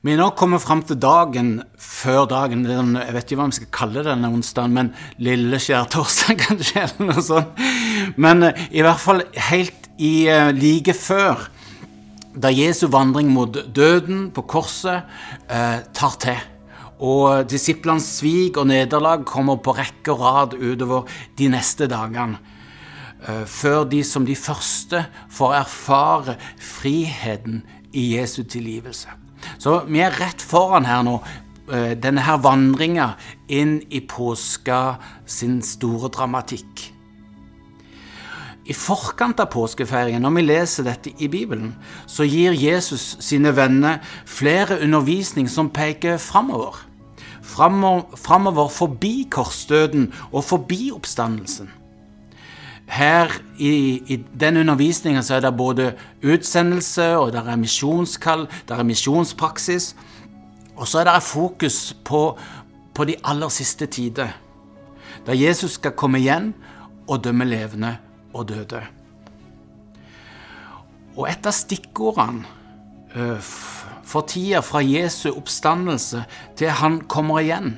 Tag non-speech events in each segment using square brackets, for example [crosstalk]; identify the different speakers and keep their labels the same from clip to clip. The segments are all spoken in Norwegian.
Speaker 1: Vi nå kommet fram til dagen før dagen. Jeg vet ikke hva vi skal kalle denne onsdagen, men lille skjærtorsdag, [laughs] kanskje, eller noe sånt. Men uh, i hvert fall helt i uh, like før, da Jesu vandring mot døden på korset eh, tar til. Og disiplenes svik og nederlag kommer på rekke og rad utover de neste dagene. Før de som de første får erfare friheten i Jesu tilgivelse. Så vi er rett foran her nå. Eh, denne her vandringa inn i påska sin store dramatikk. I forkant av påskefeiringen, når vi leser dette i Bibelen, så gir Jesus sine venner flere undervisning som peker framover. Framover forbi korsdøden og forbi oppstandelsen. Her i, i den undervisninga er det både utsendelse, og det er misjonskall, det er misjonspraksis. Og så er det fokus på, på de aller siste tider, da Jesus skal komme igjen og dømme levende og døde. Og et av stikkordene for tida fra Jesu oppstandelse til han kommer igjen,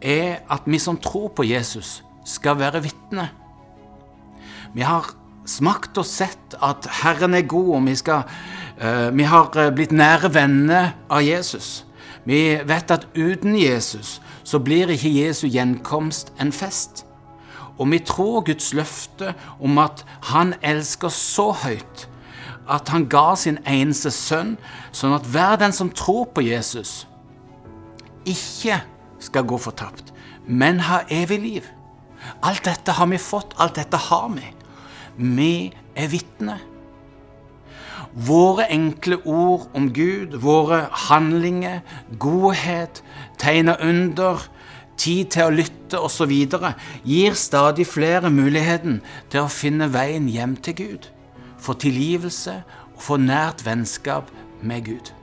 Speaker 1: er at vi som tror på Jesus, skal være vitner. Vi har smakt og sett at Herren er god, og vi, skal, uh, vi har eh, blitt nære venner av Jesus. Vi vet at uten Jesus så blir ikke Jesu gjenkomst en fest. Og vi tror Guds løfte om at Han elsker så høyt at Han ga sin eneste sønn, sånn at hver den som tror på Jesus, ikke skal gå fortapt, men ha evig liv. Alt dette har vi fått, alt dette har vi. Vi er vitner. Våre enkle ord om Gud, våre handlinger, godhet, tegn og under, tid til å lytte osv. gir stadig flere muligheten til å finne veien hjem til Gud, få tilgivelse og få nært vennskap med Gud.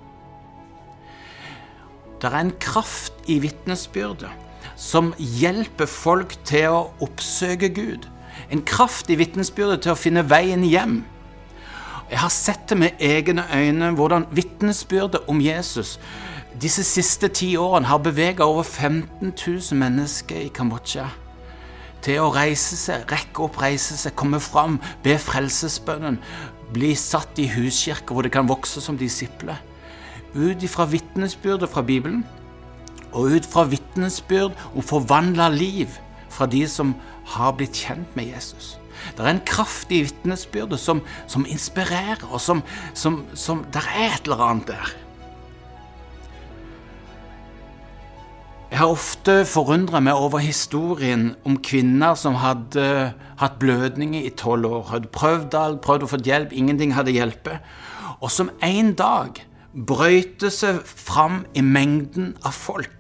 Speaker 1: Det er en kraft i vitnesbyrdet som hjelper folk til å oppsøke Gud en kraft i til å finne veien hjem. Jeg har sett det med egne øyne hvordan vitnesbyrdet om Jesus disse siste ti årene har beveget over 15 000 mennesker i Kambodsja til å reise seg, rekke opp, reise seg, komme fram, be frelsesbønnen, bli satt i huskirker hvor det kan vokse som disipler. Ut ifra vitnesbyrdet fra Bibelen og ut fra vitnesbyrd om forvandla liv fra de som har blitt kjent med Jesus. Det er en kraft i vitnesbyrdet som, som, inspirerer, og som, som, som Det er et eller annet der. Jeg har ofte forundra meg over historien om kvinner som hadde hatt blødninger i tolv år. Hadde prøvd alt, prøvd å få hjelp, ingenting hadde hjulpet. Og som en dag brøyte seg fram i mengden av folk,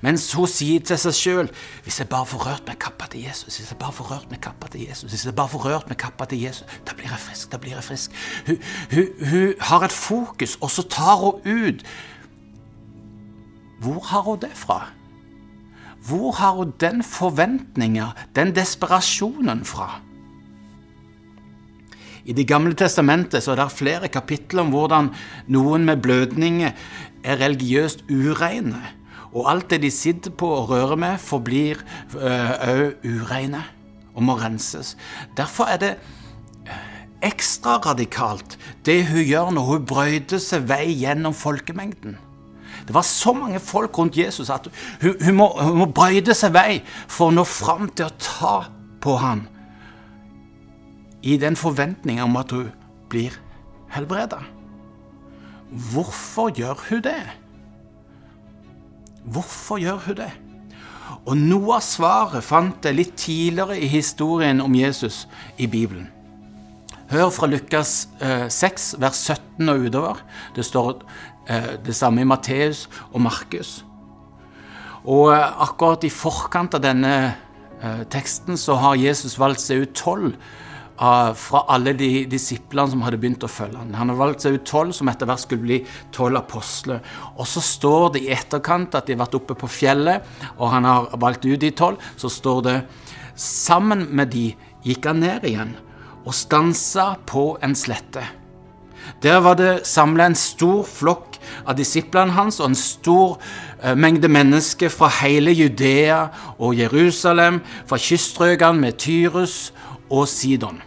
Speaker 1: mens hun sier til seg sjøl Hvis jeg bare får rørt med kappa til Jesus, hvis jeg bare får rørt med kappa til Jesus, hvis jeg bare får rørt med kappa til Jesus, da blir jeg frisk, da blir jeg frisk. Hun, hun, hun har et fokus, og så tar hun ut Hvor har hun det fra? Hvor har hun den forventninga, den desperasjonen fra? I Det gamle testamentet så er det flere kapitler om hvordan noen med blødninger er religiøst ureine. Og alt det de sitter på og rører med, forblir òg uh, ureine og må renses. Derfor er det ekstra radikalt det hun gjør når hun brøyter seg vei gjennom folkemengden. Det var så mange folk rundt Jesus at hun, hun, må, hun må brøyde seg vei for å nå fram til å ta på ham i den forventninga om at hun blir helbreda. Hvorfor gjør hun det? Hvorfor gjør hun det? Og Noe av svaret fant jeg litt tidligere i historien om Jesus i Bibelen. Hør fra Lukas eh, 6, vers 17 og utover. Det står eh, det samme i Matteus og Markus. Og eh, akkurat i forkant av denne eh, teksten så har Jesus valgt seg ut tolv fra alle de disiplene som hadde begynt å følge han. Han har valgt seg ut tolv, som etter hvert skulle bli tolv apostler. Og så står det i etterkant at de har vært oppe på fjellet, og han har valgt ut de tolv. Så står det sammen med de gikk han ned igjen og stansa på en slette. Der var det samla en stor flokk av disiplene hans og en stor eh, mengde mennesker fra hele Judea og Jerusalem, fra kyststrøkene med Tyrus og Sidon.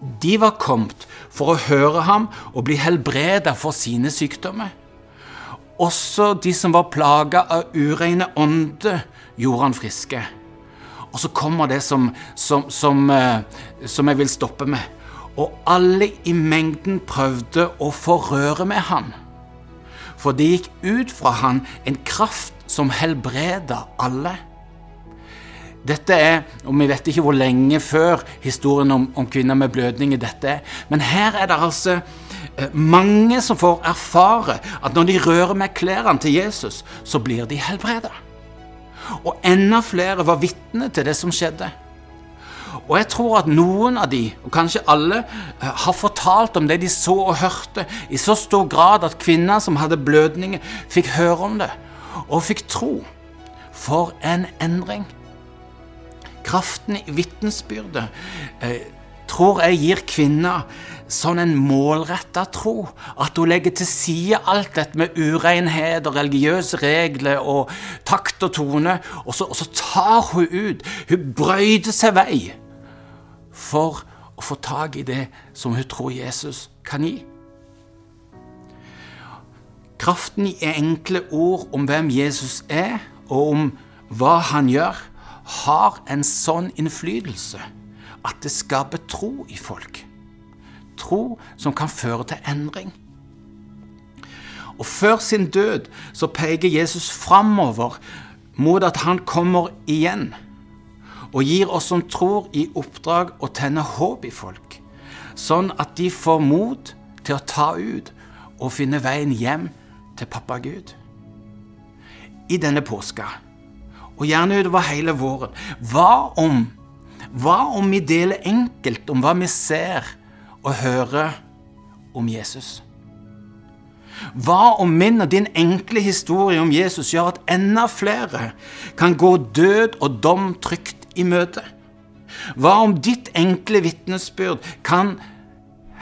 Speaker 1: De var kommet for å høre ham og bli helbreda for sine sykdommer. Også de som var plaga av ureine ånder, gjorde han friske. Og så kommer det som, som, som, eh, som jeg vil stoppe med. Og alle i mengden prøvde å forrøre med han. For det gikk ut fra han en kraft som helbreda alle. Dette er, og Vi vet ikke hvor lenge før historien om, om kvinner med blødninger dette er, men her er det altså eh, mange som får erfare at når de rører med klærne til Jesus, så blir de helbreda. Og enda flere var vitne til det som skjedde. Og jeg tror at noen av de, og kanskje alle, eh, har fortalt om det de så og hørte, i så stor grad at kvinner som hadde blødninger, fikk høre om det og fikk tro. For en endring! Kraften i vitnesbyrdet eh, tror jeg gir kvinner sånn en målretta tro. At hun legger til side alt dette med urenhet og religiøse regler og takt og tone, og så, og så tar hun ut. Hun brøyter seg vei for å få tak i det som hun tror Jesus kan gi. Kraften i enkle ord om hvem Jesus er, og om hva han gjør, har en sånn innflytelse at det skaper tro i folk. Tro som kan føre til endring. Og Før sin død så peker Jesus framover mot at han kommer igjen, og gir oss som tror, i oppdrag å tenne håp i folk, sånn at de får mot til å ta ut og finne veien hjem til pappa Gud. I denne påska og gjerne utover hele våren. Hva om, hva om vi deler enkelt om hva vi ser og hører om Jesus? Hva om min og din enkle historie om Jesus gjør at enda flere kan gå død og dom trygt i møte? Hva om ditt enkle vitnesbyrd kan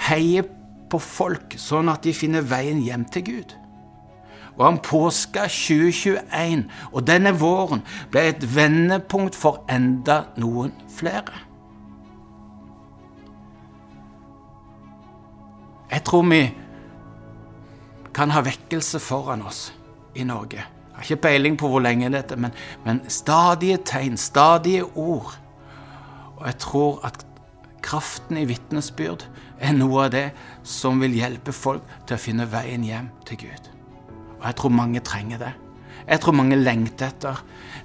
Speaker 1: heie på folk sånn at de finner veien hjem til Gud? Og han påska 2021 og denne våren ble et vendepunkt for enda noen flere. Jeg tror vi kan ha vekkelse foran oss i Norge. Jeg har ikke peiling på hvor lenge dette men, men stadige tegn, stadige ord. Og jeg tror at kraften i vitnesbyrd er noe av det som vil hjelpe folk til å finne veien hjem til Gud. Og jeg tror mange trenger det. Jeg tror mange lengter etter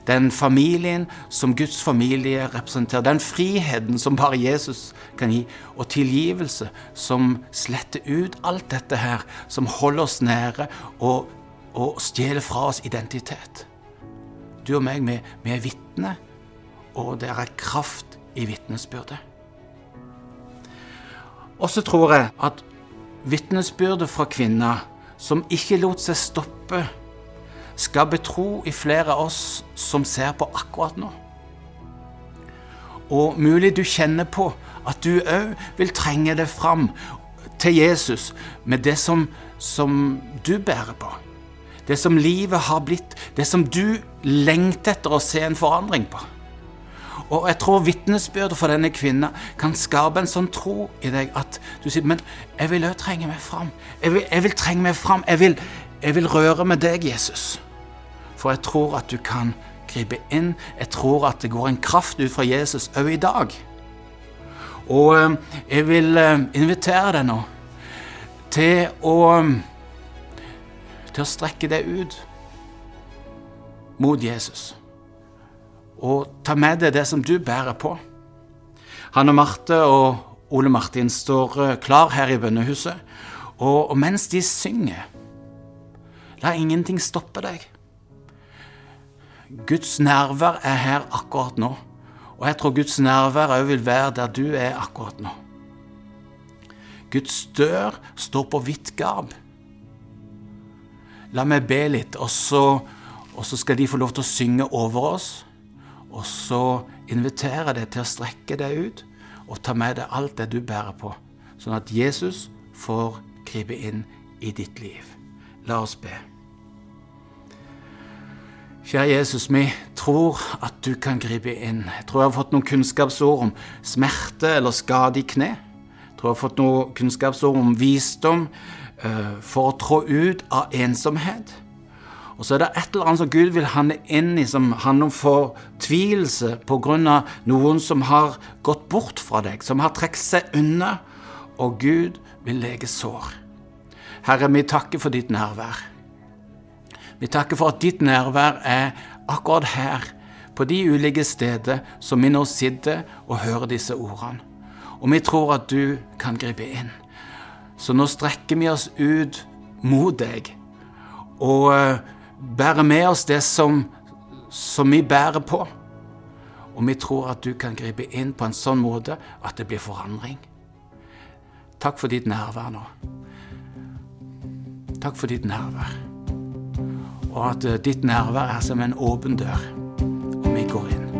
Speaker 1: den familien som Guds familie representerer. Den friheten som bare Jesus kan gi, og tilgivelse som sletter ut alt dette her som holder oss nære og, og stjeler fra oss identitet. Du og meg, vi, vi er vitner, og det er kraft i vitnesbyrdet. Og så tror jeg at vitnesbyrdet fra kvinner som ikke lot seg stoppe, skal betro i flere av oss som ser på akkurat nå. Og mulig du kjenner på at du òg vil trenge det fram til Jesus med det som, som du bærer på. Det som livet har blitt, det som du lengter etter å se en forandring på. Og jeg tror vitnesbyrdet for denne kvinna kan skape en sånn tro i deg at du sier Men jeg vil òg trenge meg fram. Jeg vil, jeg vil, trenge meg fram. Jeg vil, jeg vil røre med deg, Jesus. For jeg tror at du kan gripe inn. Jeg tror at det går en kraft ut fra Jesus òg i dag. Og eh, jeg vil eh, invitere deg nå til å til å strekke deg ut mot Jesus og ta med deg det som du bærer på. Hanne Marte og Ole Martin står eh, klar her i bønnehuset, og, og mens de synger, la ingenting stoppe deg. Guds nærvær er her akkurat nå, og jeg tror Guds nærvær òg vil være der du er akkurat nå. Guds dør står på vidt gap. La meg be litt, og så, og så skal de få lov til å synge over oss. Og så inviterer deg til å strekke deg ut og ta med deg alt det du bærer på, sånn at Jesus får gripe inn i ditt liv. La oss be. Kjære Jesus, vi tror at du kan gripe inn. Jeg tror jeg har fått noen kunnskapsord om smerte eller skade i kne. Jeg tror jeg har fått noen kunnskapsord om visdom uh, for å trå ut av ensomhet. Og så er det et eller annet som Gud vil handle inn i, som handler om fortvilelse pga. noen som har gått bort fra deg, som har trukket seg unna, og Gud vil lege sår. Herre, vi takker for ditt nærvær. Vi takker for at ditt nærvær er akkurat her, på de ulike steder som vi nå sitter og hører disse ordene. Og vi tror at du kan gripe inn. Så nå strekker vi oss ut mot deg. Og eh, bærer med oss det som, som vi bærer på. Og vi tror at du kan gripe inn på en sånn måte at det blir forandring. Takk for ditt nærvær nå. Takk for ditt nærvær. Og at uh, ditt nærvær er som en åpen dør, og vi går inn.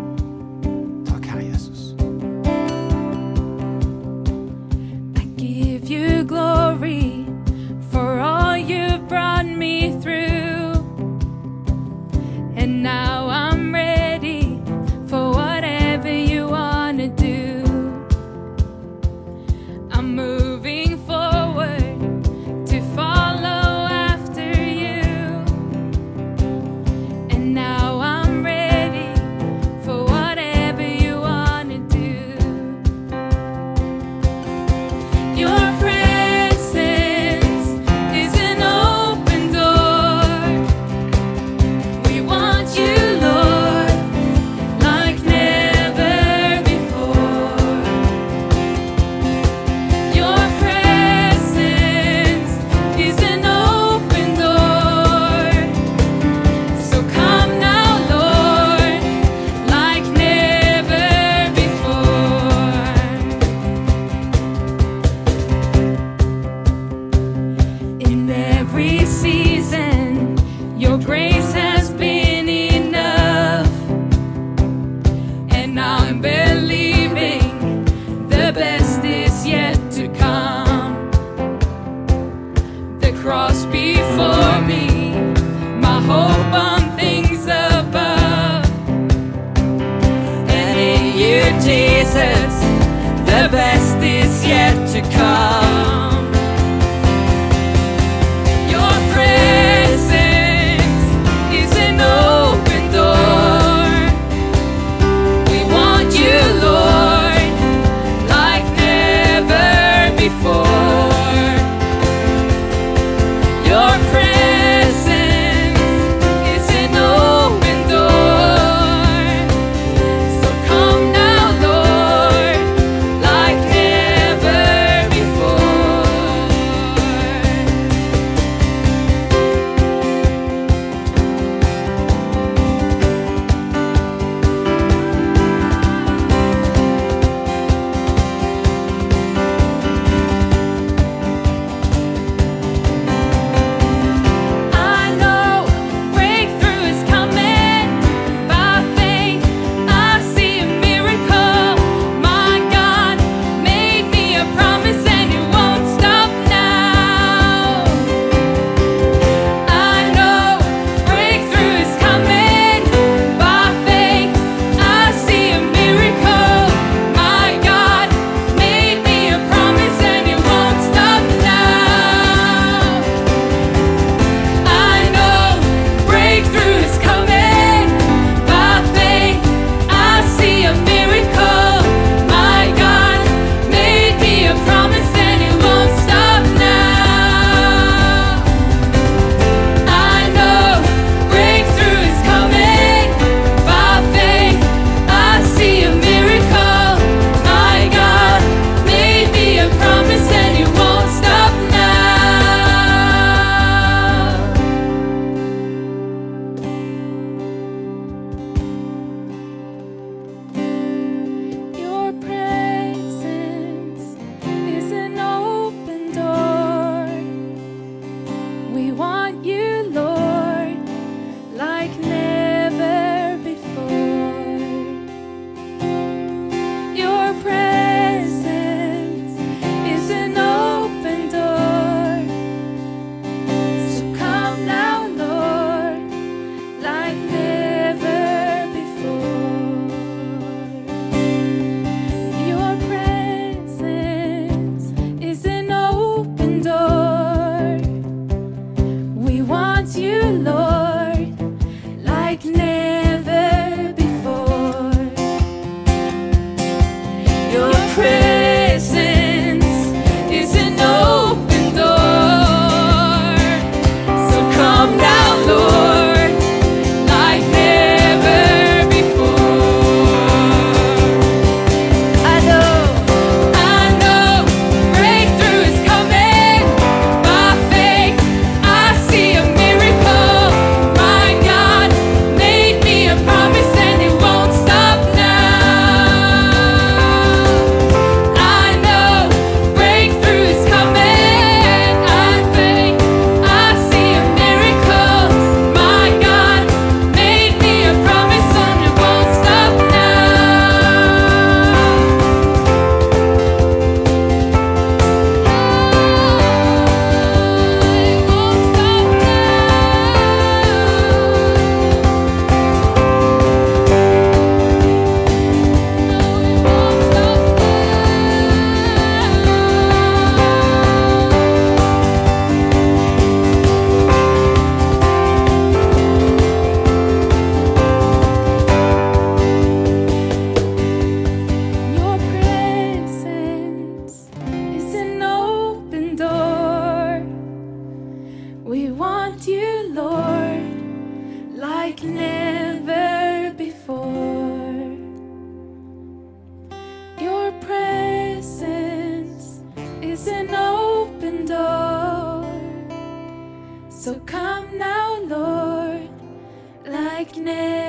Speaker 2: Cross before me, my hope like never before. Your presence is an open door. So come now, Lord, like never.